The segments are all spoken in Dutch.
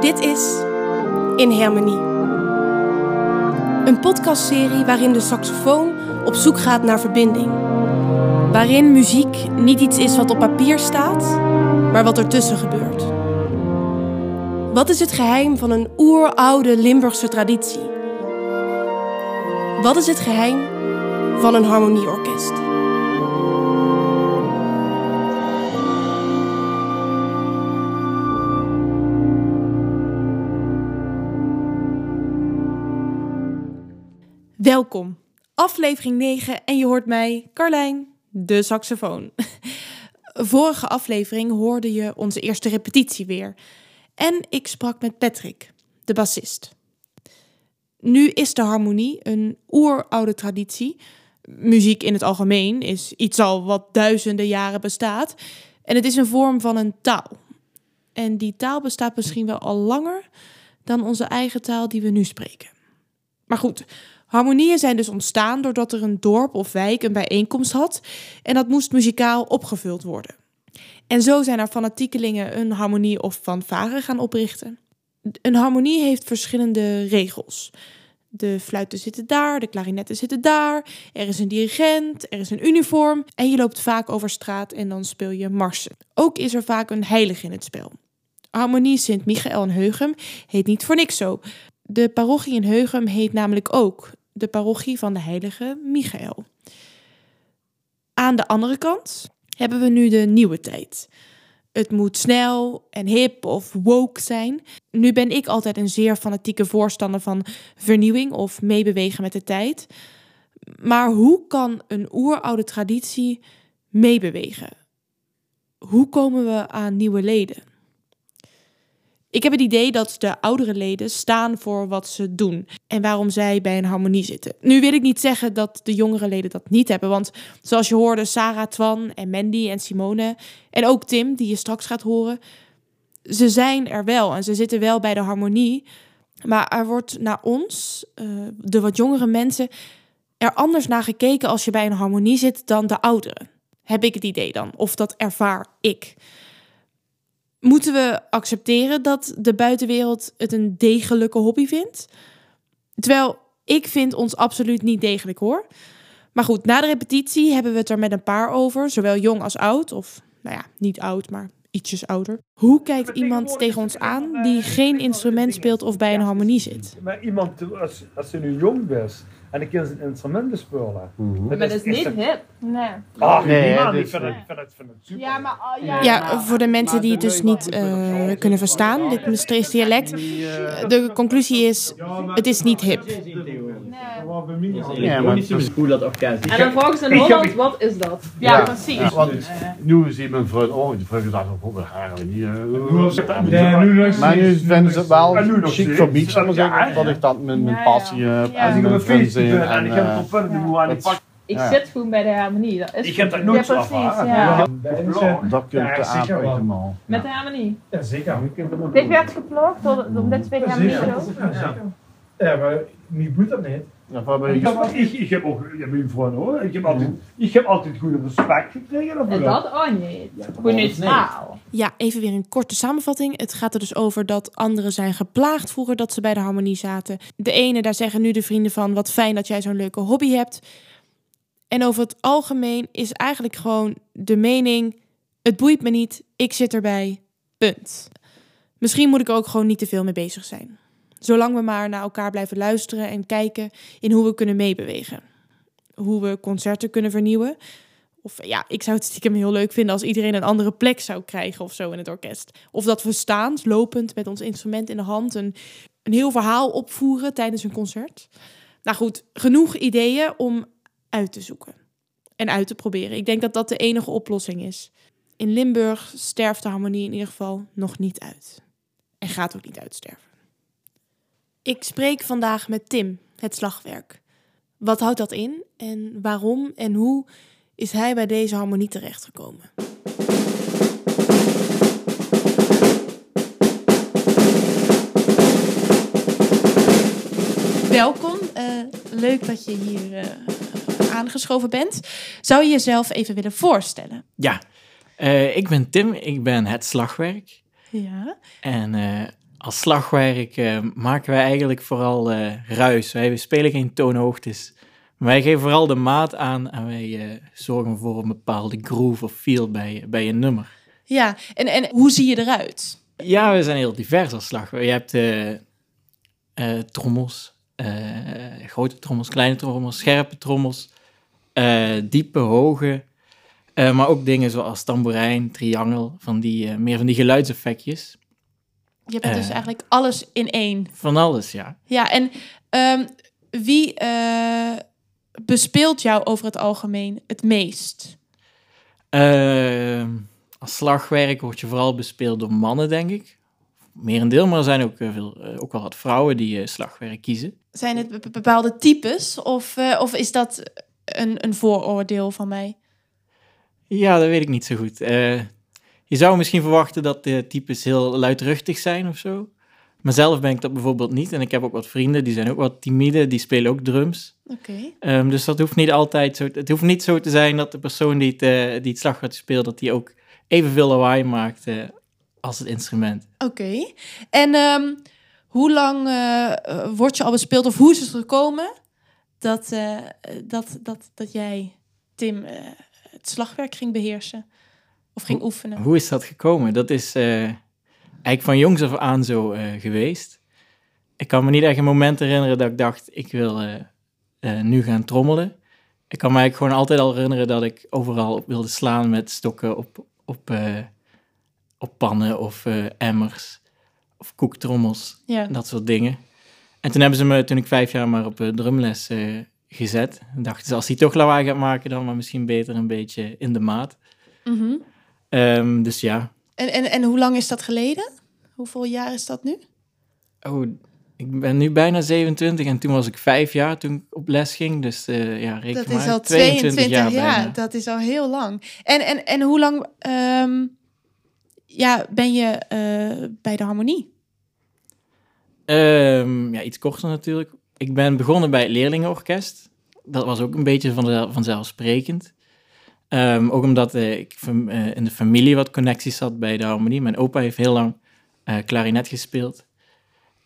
Dit is In Harmonie. Een podcastserie waarin de saxofoon op zoek gaat naar verbinding. Waarin muziek niet iets is wat op papier staat, maar wat ertussen gebeurt. Wat is het geheim van een oeroude Limburgse traditie? Wat is het geheim van een harmonieorkest? Welkom, aflevering 9 en je hoort mij, Carlijn, de saxofoon. Vorige aflevering hoorde je onze eerste repetitie weer. En ik sprak met Patrick, de bassist. Nu is de harmonie een oeroude traditie. Muziek in het algemeen is iets al wat duizenden jaren bestaat. En het is een vorm van een taal. En die taal bestaat misschien wel al langer dan onze eigen taal die we nu spreken. Maar goed, harmonieën zijn dus ontstaan doordat er een dorp of wijk een bijeenkomst had en dat moest muzikaal opgevuld worden. En zo zijn er fanatiekelingen een harmonie of fanfare gaan oprichten. Een harmonie heeft verschillende regels. De fluiten zitten daar, de klarinetten zitten daar, er is een dirigent, er is een uniform en je loopt vaak over straat en dan speel je marsen. Ook is er vaak een heilige in het spel. Harmonie Sint Michael en Heugem heet niet voor niks zo. De parochie in Heugem heet namelijk ook de parochie van de heilige Michael. Aan de andere kant hebben we nu de nieuwe tijd. Het moet snel en hip of woke zijn. Nu ben ik altijd een zeer fanatieke voorstander van vernieuwing of meebewegen met de tijd. Maar hoe kan een oeroude traditie meebewegen? Hoe komen we aan nieuwe leden? Ik heb het idee dat de oudere leden staan voor wat ze doen en waarom zij bij een harmonie zitten. Nu wil ik niet zeggen dat de jongere leden dat niet hebben, want zoals je hoorde, Sarah, Twan en Mandy en Simone en ook Tim, die je straks gaat horen, ze zijn er wel en ze zitten wel bij de harmonie. Maar er wordt naar ons, uh, de wat jongere mensen, er anders naar gekeken als je bij een harmonie zit dan de ouderen. Heb ik het idee dan, of dat ervaar ik moeten we accepteren dat de buitenwereld het een degelijke hobby vindt? Terwijl ik vind ons absoluut niet degelijk hoor. Maar goed, na de repetitie hebben we het er met een paar over, zowel jong als oud, of nou ja, niet oud, maar ietsjes ouder. Hoe kijkt iemand tegen ons aan die geen instrument speelt of bij een harmonie zit? Maar iemand, als, als je nu jong bent en ik kan zijn instrument bespelen. Mm maar dat is niet hip. Nee. Ah, nee, man, ik vind, het, vind, het, vind het super. Ja, maar, uh, ja, ja, voor de mensen die het dus niet uh, kunnen verstaan, dit Maastrichts dialect. De conclusie is, het is niet hip. Ja, maar hoe dat orkest. En dan vragen ze in Holland, wat is dat? Ja, ja precies. Ja, want nu zie je mijn vriend, oh, die vriend dacht ook, oh, eigenlijk niet. Maar nu vinden ze het wel chic voor beach, zal ik zeggen, dat ik dat mijn passie heb en mijn vrienden zien. En ik heb het op verder, die ik zit gewoon bij de harmonie. Dat is ik heb dat nooit ja, precies, ja. Dat kun je aanbrengen. Met de harmonie? Ja, zeker. Dit werd geploegd door, door dit twee harmonie Ja, maar wie moet dat niet? Ja, ik, heb, ik, ik heb ook, hoor. Ik heb altijd, ik heb altijd goede respect gekregen. En dat ook niet. Goed neutraal. Ja, even weer een korte samenvatting. Het gaat er dus over dat anderen zijn geplaagd vroeger dat ze bij de harmonie zaten. De ene, daar zeggen nu de vrienden van, wat fijn dat jij zo'n leuke hobby hebt. En over het algemeen is eigenlijk gewoon de mening: het boeit me niet, ik zit erbij. Punt. Misschien moet ik er ook gewoon niet te veel mee bezig zijn. Zolang we maar naar elkaar blijven luisteren en kijken in hoe we kunnen meebewegen. Hoe we concerten kunnen vernieuwen. Of ja, ik zou het stiekem heel leuk vinden als iedereen een andere plek zou krijgen of zo in het orkest. Of dat we staand, lopend met ons instrument in de hand, een, een heel verhaal opvoeren tijdens een concert. Nou goed, genoeg ideeën om uit te zoeken en uit te proberen. Ik denk dat dat de enige oplossing is. In Limburg sterft de harmonie in ieder geval nog niet uit. En gaat ook niet uitsterven. Ik spreek vandaag met Tim, het slagwerk. Wat houdt dat in en waarom en hoe is hij bij deze harmonie terechtgekomen? Welkom, uh, leuk dat je hier uh, aangeschoven bent. Zou je jezelf even willen voorstellen? Ja, uh, ik ben Tim, ik ben het slagwerk. Ja. En als slagwerk uh, maken wij eigenlijk vooral uh, ruis. Wij spelen geen toonhoogtes. Maar wij geven vooral de maat aan en wij uh, zorgen voor een bepaalde groove of feel bij, bij een nummer. Ja, en, en hoe zie je eruit? Ja, we zijn heel divers als slagwerk. Je hebt trommels, grote trommels, kleine trommels, scherpe trommels, diepe, hoge. maar ook dingen zoals tamboerijn, triangel, van die, meer van die geluidseffectjes. Je hebt dus eh. eigenlijk alles in één. Van alles, ja. Ja, en um, wie uh, bespeelt jou over het algemeen het meest? Uh, als slagwerk word je vooral bespeeld door mannen, denk ik. Merendeel, maar er zijn ook, eh, veel, ook wel wat vrouwen die slagwerk kiezen. Zijn het bepaalde types of, of is dat een, een vooroordeel van mij? Ja, dat weet ik niet zo goed. Je zou misschien verwachten dat de types heel luidruchtig zijn of zo. Maar zelf ben ik dat bijvoorbeeld niet. En ik heb ook wat vrienden, die zijn ook wat timide, die spelen ook drums. Oké. Ehm, dus dat hoeft niet altijd zo... Het hoeft niet zo te zijn dat de persoon die het, uh, die het slagwerk speelt, dat die ook evenveel lawaai maakt uh, als het instrument. Oké. En um, hoe lang uh, word je al bespeeld, of hoe is het gekomen dat, dat, dat, dat jij, Tim, het slagwerk ging beheersen? Of ging oefenen? Hoe is dat gekomen? Dat is uh, eigenlijk van jongs af aan zo uh, geweest. Ik kan me niet echt een moment herinneren dat ik dacht, ik wil uh, nu gaan trommelen. Ik kan me eigenlijk gewoon altijd al herinneren dat ik overal op wilde slaan met stokken op, op, op pannen of emmers of koektrommels. Ja. Dat soort dingen. En toen hebben ze me, toen ik vijf jaar maar op drumles gezet, dachten ze, als hij toch lawaai gaat maken, dan maar misschien beter een beetje in de maat. Mm Um, dus ja. En, en, en hoe lang is dat geleden? Hoeveel jaar is dat nu? Oh, ik ben nu bijna 27 en toen was ik vijf jaar toen ik op les ging. Dus uh, ja, reken dat is al 22, jaar, jaar Dat is al heel lang. En, en, en hoe lang um, ja, ben je uh, bij de harmonie? Um, ja, iets korter natuurlijk. Ik ben begonnen bij het leerlingenorkest. Dat was ook een beetje van vanzelfsprekend. Um, ook omdat uh, ik uh, in de familie wat connecties had bij de harmonie. Mijn opa heeft heel lang uh, klarinet gespeeld.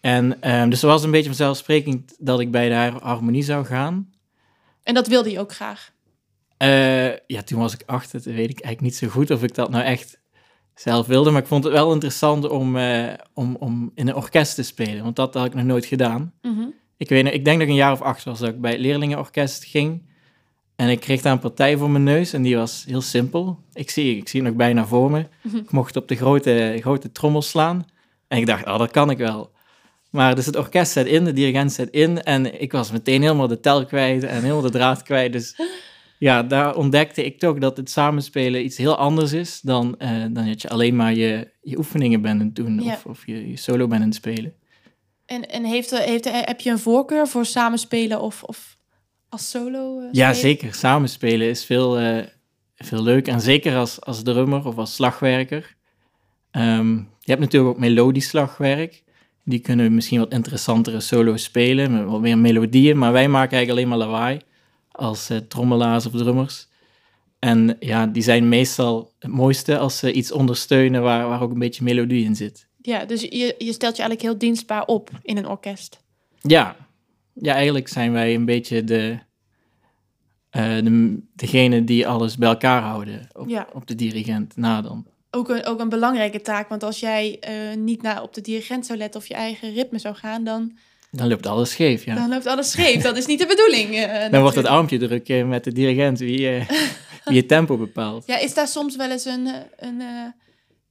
En um, dus het was een beetje vanzelfsprekend dat ik bij de harmonie zou gaan. En dat wilde je ook graag? ja, toen was ik acht. Dat weet ik eigenlijk niet zo goed of ik dat nou echt zelf wilde. Maar ik vond het wel interessant om, om, om in een orkest te spelen. Want dat had ik nog nooit gedaan. Mm -hmm. ik, weet, ik denk dat ik een jaar of acht was dat ik bij het leerlingenorkest ging. En ik kreeg daar een partij voor mijn neus en die was heel simpel. Ik zie, ik zie het nog bijna voor me. Mhm. Ik mocht op de grote, grote trommel slaan. En ik dacht, oh, dat kan ik wel. Maar dus het orkest zet in, de dirigent zet in. En ik was meteen helemaal de tel kwijt en helemaal de draad kwijt. Dus ja, daar ontdekte ik toch dat het samenspelen iets heel anders is dan, uh, dan dat je alleen maar je, je oefeningen bent aan het doen of, of je, je, solo bent aan het spelen. En, en heeft, heeft, heb je een voorkeur voor samenspelen of, of als solo? Uh, ja, zeker. Samenspelen is veel, uh, veel leuk. En zeker als, als drummer of als slagwerker. Um, je hebt natuurlijk ook melodisch slagwerk. Die kunnen misschien wat interessantere solo's spelen, met wat meer melodieën. Maar wij maken eigenlijk alleen maar lawaai als uh, trommelaars of drummers. En ja, die zijn meestal het mooiste als ze iets ondersteunen waar, waar ook een beetje melodie in zit. Ja, dus je, je stelt je eigenlijk heel dienstbaar op in een orkest. Ja, ja, eigenlijk zijn wij een beetje de, de, degene die alles bij elkaar houden op, op de dirigent na dan. Ook een, ook een belangrijke taak, want als jij uh, niet naar op de dirigent zou letten of je eigen ritme zou gaan, dan... Dan loopt alles scheef, ja. Dan loopt alles scheef, dat is niet de bedoeling. Uh, dan wordt het armpje druk met de dirigent wie, wie het tempo bepaalt. Ja, is daar soms wel eens een, een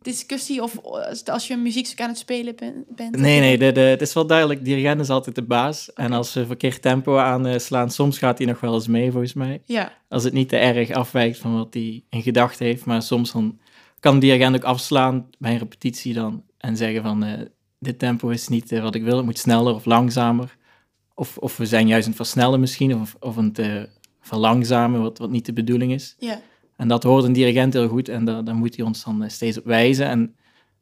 discussie of als je een muziekstuk aan het spelen bent? Nee, nee, de, de, het is wel duidelijk. Dirigent is altijd de baas. En als ze verkeerd tempo aanslaan, soms gaat hij nog wel eens mee, volgens mij. Ja. Als het niet te erg afwijkt van wat hij in gedachten heeft. Maar soms dan kan de dirigent ook afslaan bij een repetitie dan. En zeggen van, uh, dit tempo is niet uh, wat ik wil. Het moet sneller of langzamer. Of, of we zijn juist aan het versnellen misschien. Of, of aan het uh, verlangzamen, wat, wat niet de bedoeling is. Ja. En dat hoort een dirigent heel goed en daar, moet hij ons dan eh, steeds op wijzen. En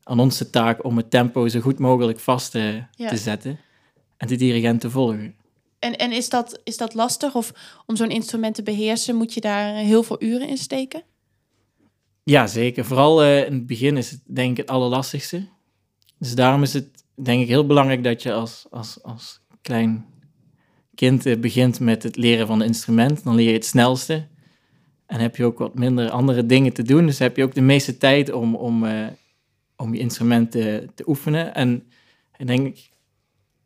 aan ons de taak om het tempo zo goed mogelijk vast te, te zetten en de dirigent te volgen. En, en is, dat, is dat lastig? Of om zo'n instrument te beheersen, moet je daar heel veel uren in steken? Ja, zeker. Vooral uh, in het begin is het denk ik het allerlastigste. Dus daarom is het denk ik heel belangrijk dat je als, als, als klein kind eh, begint met het leren van een instrument. Dan leer je het snelste. En heb je ook wat minder andere dingen te doen. Dus heb je ook de meeste tijd om, om, uh, om je instrument te, te oefenen. En ik denk,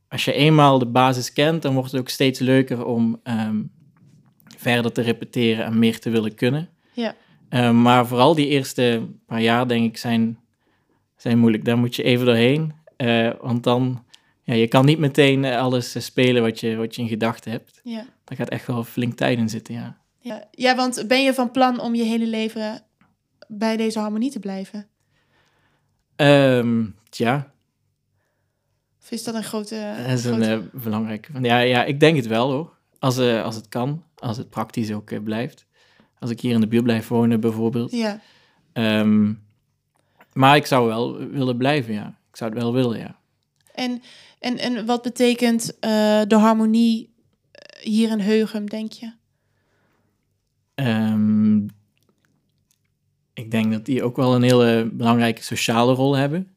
als je eenmaal de basis kent, dan wordt het ook steeds leuker om um, verder te repeteren en meer te willen kunnen. Ja. Um, maar vooral die eerste paar jaar, denk ik, zijn, zijn moeilijk. Daar moet je even doorheen. Uh, want dan, ja, je kan niet meteen alles spelen wat je, wat je in gedachten hebt. Ja. Daar gaat echt wel flink tijd in zitten, ja. Ja. ja, want ben je van plan om je hele leven bij deze harmonie te blijven? Um, tja. Of is dat een grote... Dat is een uh, belangrijke... Ja, ja, ik denk het wel hoor. Als, uh, als het kan, als het praktisch ook uh, blijft. Als ik hier in de buurt blijf wonen bijvoorbeeld. Ja. Um, maar ik zou wel willen blijven, ja. Ik zou het wel willen, ja. En, en, en wat betekent de harmonie hier in Heugem, denk je? Um, ik denk dat die ook wel een hele belangrijke sociale rol hebben.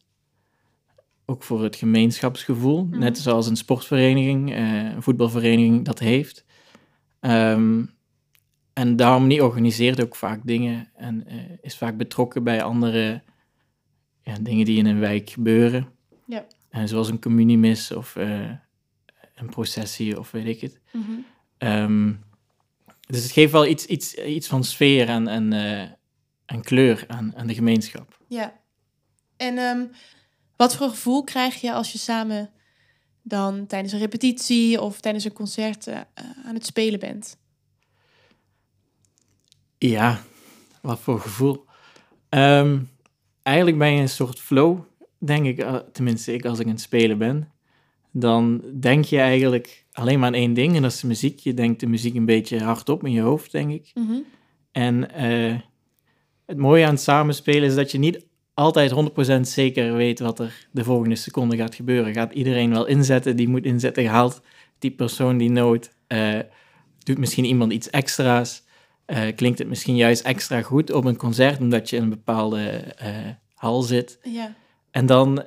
Ook voor het gemeenschapsgevoel. Mm -hmm. Net zoals een sportvereniging, uh, een voetbalvereniging dat heeft. Um, en de harmonie organiseert ook vaak dingen en uh, is vaak betrokken bij andere ja, dingen die in een wijk gebeuren. Ja. En zoals een communiemis of uh, een processie of weet ik het. Mm -hmm. um, dus het geeft wel iets, iets, iets van sfeer en, en, uh, en kleur aan, aan de gemeenschap. Ja. En um, wat voor gevoel krijg je als je samen dan tijdens een repetitie of tijdens een concert uh, aan het spelen bent? Ja, wat voor gevoel. Um, eigenlijk ben je een soort flow, denk ik, uh, tenminste ik als ik aan het spelen ben. Dan denk je eigenlijk alleen maar aan één ding en dat is de muziek. Je denkt de muziek een beetje hardop in je hoofd, denk ik. Mm -hmm. En uh, het mooie aan het samenspelen is dat je niet altijd 100% zeker weet wat er de volgende seconde gaat gebeuren. Gaat iedereen wel inzetten die moet inzetten? Haalt die persoon die noot? Uh, doet misschien iemand iets extra's? Uh, klinkt het misschien juist extra goed op een concert omdat je in een bepaalde hal zit? Ja. En dan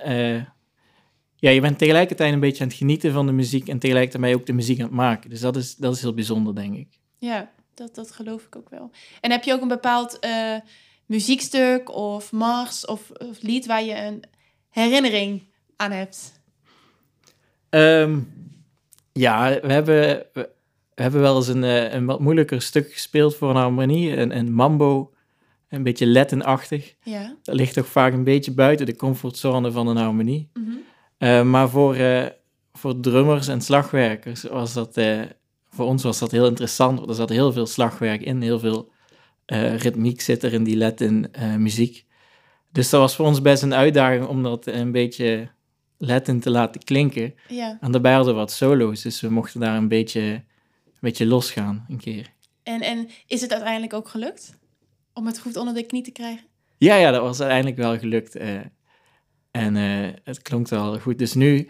ja, je bent tegelijkertijd een beetje aan het genieten van de muziek en tegelijkertijd ook de muziek aan het maken. Dus dat is, dat is heel bijzonder, denk ik. Ja, dat, dat geloof ik ook wel. En heb je ook een bepaald uh, muziekstuk of mars of, of, lied waar je een herinnering aan hebt? Um, ja, we hebben, we hebben wel eens een, een wat moeilijker stuk gespeeld voor een harmonie, een, een mambo, een beetje Latin-achtig. Ja. Dat ligt toch vaak een beetje buiten de comfortzone van een harmonie. Mm -hmm. Uh, maar voor, uh, voor drummers en slagwerkers was dat, uh, voor ons was dat heel interessant. Want er zat heel veel slagwerk in, heel veel ritmiek zit er in die Latin muziek. Dus dat was voor ons best een uitdaging om dat een beetje Latin te laten klinken. Ja. En daarbij hadden we wat solo's, dus we mochten daar een beetje, een beetje losgaan een keer. En, en is het uiteindelijk ook gelukt om het goed onder de knie te krijgen? Ja, ja dat was uiteindelijk wel gelukt. En uh, het klonk wel goed. Dus nu,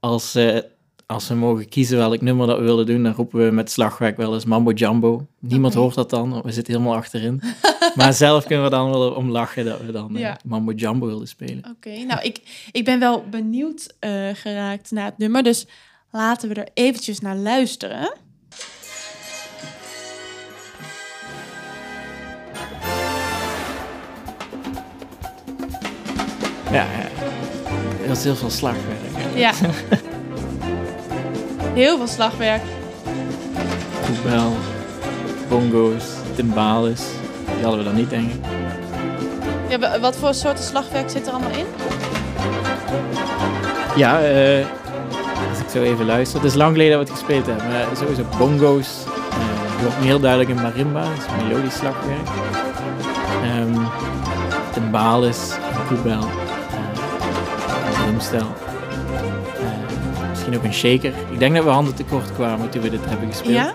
als, uh, als we mogen kiezen welk nummer dat we willen doen, dan roepen we met slagwerk wel eens Mambo Jumbo. Niemand hoort dat dan, we zitten helemaal achterin. maar zelf kunnen we dan wel om lachen dat we dan uh, Ja. Mambo Jumbo willen spelen. Oké, nou ik, ik ben wel benieuwd eh, geraakt naar het nummer, dus laten we er eventjes naar luisteren. Ja, ja. Dat is heel veel slagwerk. Ja. Heel veel slagwerk. Koebel, bongo's, timbales. Die hadden we dan niet, denk ik. Ja, wa- wat voor soorten slagwerk zit er allemaal in? Ja, eh, als ik zo even luister. Het is lang geleden dat we het gespeeld hebben. Maar sowieso bongo's. eh wordt heel duidelijk in marimba. Dat is melodisch slagwerk. Ehm timbales, koebel. Eh, misschien ook een shaker. Ik denk dat we handen tekort kwamen toen we dit hebben gespeeld. Ja?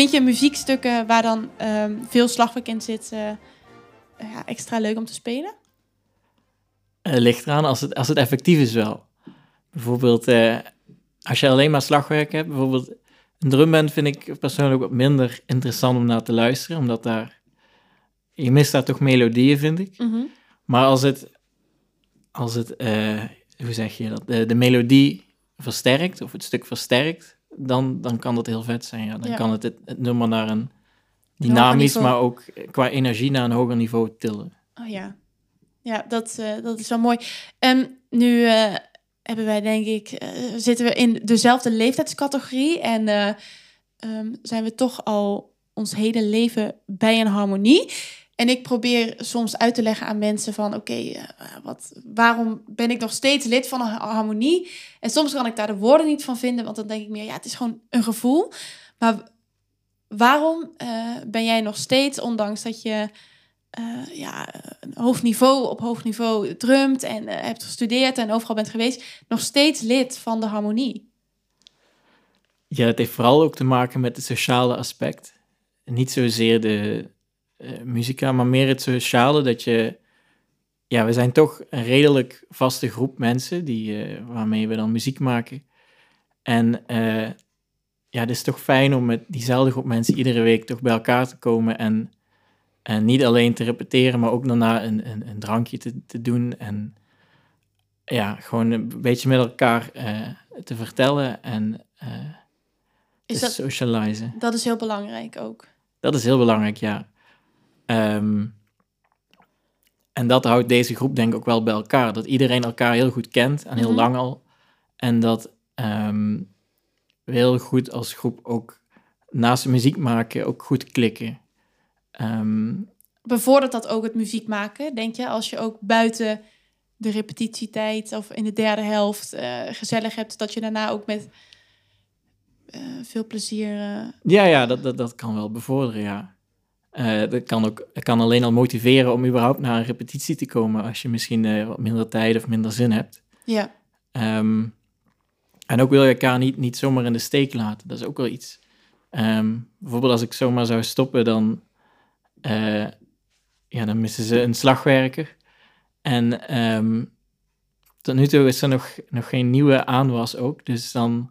Vind je muziekstukken waar dan ehm, veel slagwerk in zit eh, ja, extra leuk om te spelen? Uh, ligt eraan als het, als het effectief is wel. Bijvoorbeeld, uh, als je alleen maar slagwerk hebt, bijvoorbeeld een drumband vind ik persoonlijk wat minder interessant om naar te luisteren, omdat daar, je mist daar toch melodieën, vind ik. Mhm. Maar als het, als het uh, hoe zeg je dat, de, de melodie versterkt, of het stuk versterkt, dan, dan kan dat heel vet zijn. Ja. Dan Ja. kan het, het het nummer naar een dynamisch, maar ook qua energie naar een hoger niveau tillen. Oh ja. Ja, dat, eh, dat is wel mooi. En nu eh, hebben wij, denk ik, eh, zitten we in dezelfde leeftijdscategorie. En eh, ehm, zijn we toch al ons hele leven bij een harmonie. En ik probeer soms uit te leggen aan mensen van... oké, wat, waarom ben ik nog steeds lid van een ha- harmonie? En soms kan ik daar de woorden niet van vinden... want dan denk ik meer, ja, het is gewoon een gevoel. Maar waarom eh, ben jij nog steeds, ondanks dat je eh, ja, hoog niveau, op hoog niveau drumt en eh, hebt gestudeerd en overal bent geweest, nog steeds lid van de harmonie. Ja, het heeft vooral ook te maken met het sociale aspect. Niet zozeer de muzika, maar meer het sociale dat je... Ja, we zijn toch een redelijk vaste groep mensen die, waarmee we dan muziek maken. En ja, het is toch fijn om met diezelfde groep mensen iedere week toch bij elkaar te komen en, en niet alleen te repeteren, maar ook daarna een, een, een drankje te, te doen en ja, gewoon een beetje met elkaar eh, te vertellen en eh, Is te dat, socializen. dat is heel belangrijk ook. Dat is heel belangrijk, ja. Ehm, en dat houdt deze groep denk ik ook wel bij elkaar. Dat iedereen elkaar heel goed kent en heel Mhm. lang al. En dat ehm, heel goed als groep ook naast muziek maken ook goed klikken. Ehm, Bevordert dat ook het muziek maken, denk je? Als je ook buiten de repetitietijd of in de derde helft eh, gezellig hebt, dat je daarna ook met eh, veel plezier... eh, ja, ja, dat, dat, dat kan wel bevorderen, ja. Dat, kan ook, dat kan alleen al motiveren om überhaupt naar een repetitie te komen als je misschien wat minder tijd of minder zin hebt. ja, Ehm, en ook wil je elkaar niet, niet zomaar in de steek laten. Dat is ook wel iets. Ehm, bijvoorbeeld als ik zomaar zou stoppen, dan, eh, ja, dan missen ze een slagwerker. En ehm, tot nu toe is er nog, nog geen nieuwe aanwas ook. Dus dan,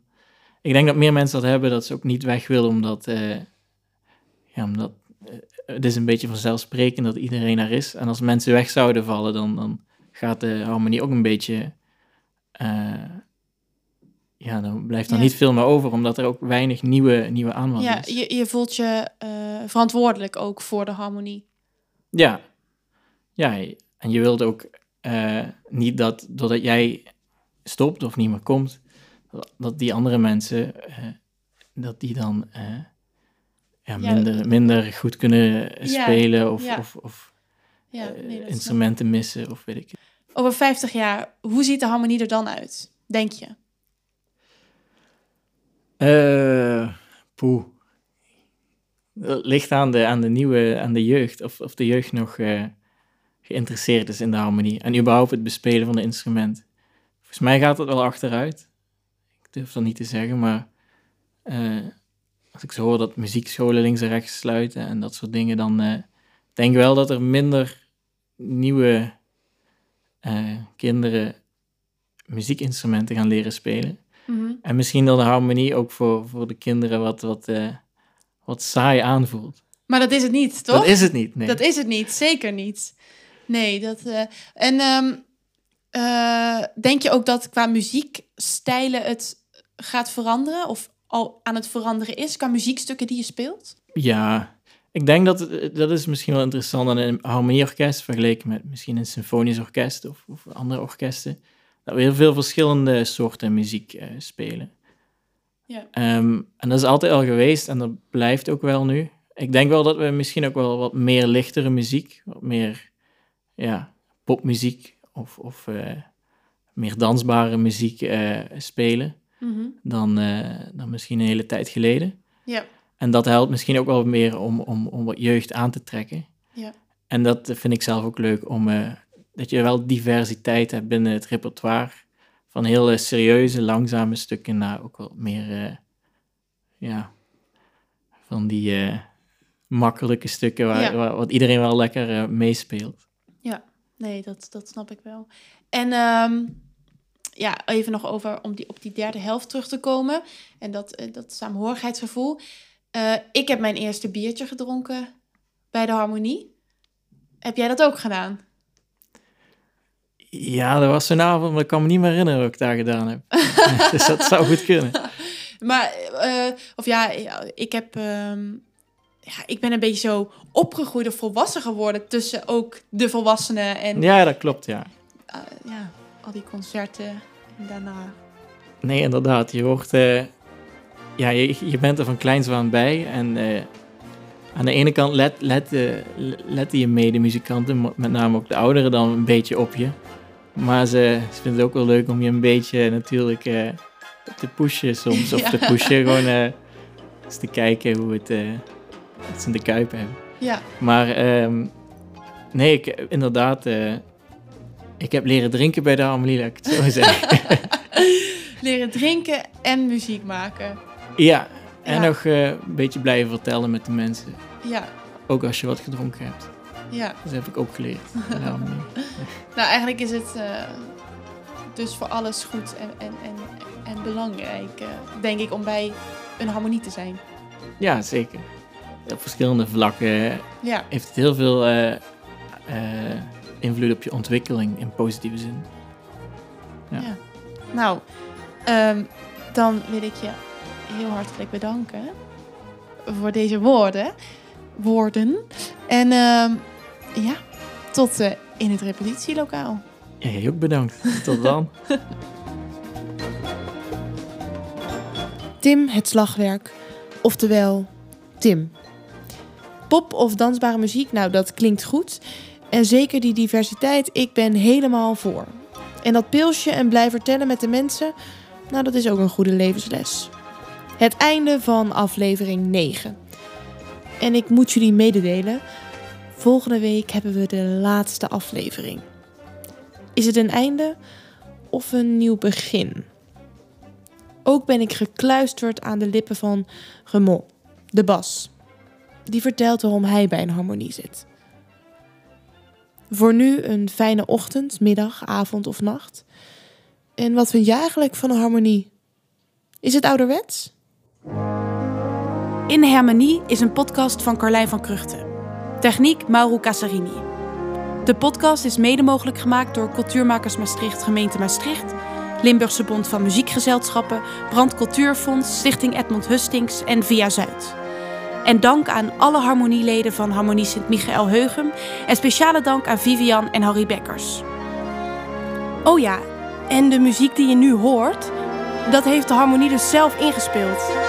ik denk dat meer mensen dat hebben, dat ze ook niet weg willen, omdat, eh, ja, omdat eh, het is een beetje vanzelfsprekend dat iedereen er is. En als mensen weg zouden vallen, dan, dan gaat de harmonie ook een beetje ja, dan blijft er Ja. niet veel meer over, omdat er ook weinig nieuwe, nieuwe aanwas ja is. je, je voelt je eh, verantwoordelijk ook voor de harmonie. Ja. ja, en je wilt ook eh, niet dat doordat jij stopt of niet meer komt, dat- die andere mensen, eh, dat die dan ja, Ja, minder, minder goed kunnen Ja, spelen of, ja. of, of Ja, nee, instrumenten missen of weet ik. Over 50 jaar, hoe ziet de harmonie er dan uit, denk je? Eh, poeh. Het ligt aan de, aan de nieuwe, aan de jeugd, of, of de jeugd nog eh, geïnteresseerd is in de harmonie. En überhaupt het bespelen van een instrument. Volgens mij gaat het wel achteruit. Ik durf dat niet te zeggen, maar eh, als ik zo hoor dat muziekscholen links en rechts sluiten en dat soort dingen, dan eh, denk ik wel dat er minder nieuwe eh, kinderen muziekinstrumenten gaan leren spelen. En misschien dat de harmonie ook voor, voor de kinderen wat, wat, eh, wat saai aanvoelt. Maar dat is het niet, toch? Dat is het niet, nee. Dat is het niet, zeker niet. Nee, dat. eh, en ehm, eh, denk je ook dat qua muziekstijlen het gaat veranderen? Of al aan het veranderen is qua muziekstukken die je speelt? Ja, ik denk dat dat is misschien wel interessant aan een harmonieorkest vergeleken met misschien een symfonisch orkest of, of andere orkesten. Dat we heel veel verschillende soorten muziek eh, spelen. Ja. Ehm, en dat is altijd al geweest en dat blijft ook wel nu. Ik denk wel dat we misschien ook wel wat meer lichtere muziek, wat meer ja, popmuziek of, of eh, meer dansbare muziek eh, spelen dan, eh, dan misschien een hele tijd geleden. Ja. En dat helpt misschien ook wel meer om, om, om wat jeugd aan te trekken. Ja. En dat vind ik zelf ook leuk, om, dat je wel diversiteit hebt binnen het repertoire. Van hele serieuze, langzame stukken naar ook wel meer, eh, ja, van die eh, makkelijke stukken waar, Ja. waar, wat iedereen wel lekker eh, meespeelt. Nee, dat, dat snap ik wel. En ehm, ja, even nog over om die, op die derde helft terug te komen. En dat, dat saamhorigheidsgevoel. Ik heb mijn eerste biertje gedronken bij de harmonie. Heb jij dat ook gedaan? Ja, dat was zo'n avond, maar ik kan me niet meer herinneren wat ik daar gedaan heb. dus dat zou goed kunnen. Maar, uh, of ja, ik heb... Um, ja, ik ben een beetje zo opgegroeid of volwassen geworden tussen ook de volwassenen en... Ja, dat klopt, ja. Uh, ja, al die concerten en daarna... Nee, inderdaad. Je wordt... Uh, ja, je, je bent er van kleins aan bij en... aan de ene kant let, let, letten je medemuzikanten, met name ook de ouderen, dan een beetje op je. Maar ze, ze vinden het ook wel leuk om je een beetje natuurlijk uh, te pushen soms. Of ja. te pushen, gewoon uh, eens te kijken hoe het, uh, ze in de kuip hebben. Ja. Maar um, nee, ik, inderdaad, ik heb leren drinken bij de Amelie, laat ik het zo zeggen. leren drinken en muziek maken. Ja, en ja. nog een beetje blijven vertellen met de mensen. Ja. Ook als je wat gedronken hebt. Ja. Dat heb ik ook geleerd. nou, eigenlijk is het uh, dus voor alles goed en, en, en, en belangrijk, uh, denk ik, om bij een harmonie te zijn. Ja, zeker. Op verschillende vlakken ja. heeft het heel veel uh, invloed op je ontwikkeling in positieve zin. Ja. ja. Nou, um, dan wil ik je heel hartelijk bedanken voor deze woorden. Woorden. En uh, ja, tot uh, in het repetitielokaal. Ja, jij ook bedankt. Tot dan. Tim het slagwerk, oftewel Tim. Pop of dansbare muziek, nou dat klinkt goed. En zeker die diversiteit, ik ben helemaal voor. En dat pilsje en blijven vertellen met de mensen, nou dat is ook een goede levensles. Het einde van aflevering 9. En ik moet jullie mededelen, volgende week hebben we de laatste aflevering. Is het een einde of een nieuw begin? Ook ben ik gekluisterd aan de lippen van Remon, de bas. Die vertelt waarom hij bij een harmonie zit. Voor nu een fijne ochtend, middag, avond of nacht. En wat vind je eigenlijk van een harmonie? Is het ouderwets? In Harmonie is een podcast van Carlijn van Kruchten. Techniek Mauro Casarini. De podcast is mede mogelijk gemaakt door Cultuurmakers Maastricht, gemeente Maastricht, Limburgse Bond van Muziekgezelschappen, Brand Cultuurfonds, Stichting Edmond Hustings en Via Zuid. En dank aan alle harmonieleden van Harmonie Sint-Michael Heugem en speciale dank aan Vivian en Harry Bekkers. Oh ja, en de muziek die je nu hoort, dat heeft de harmonie dus zelf ingespeeld.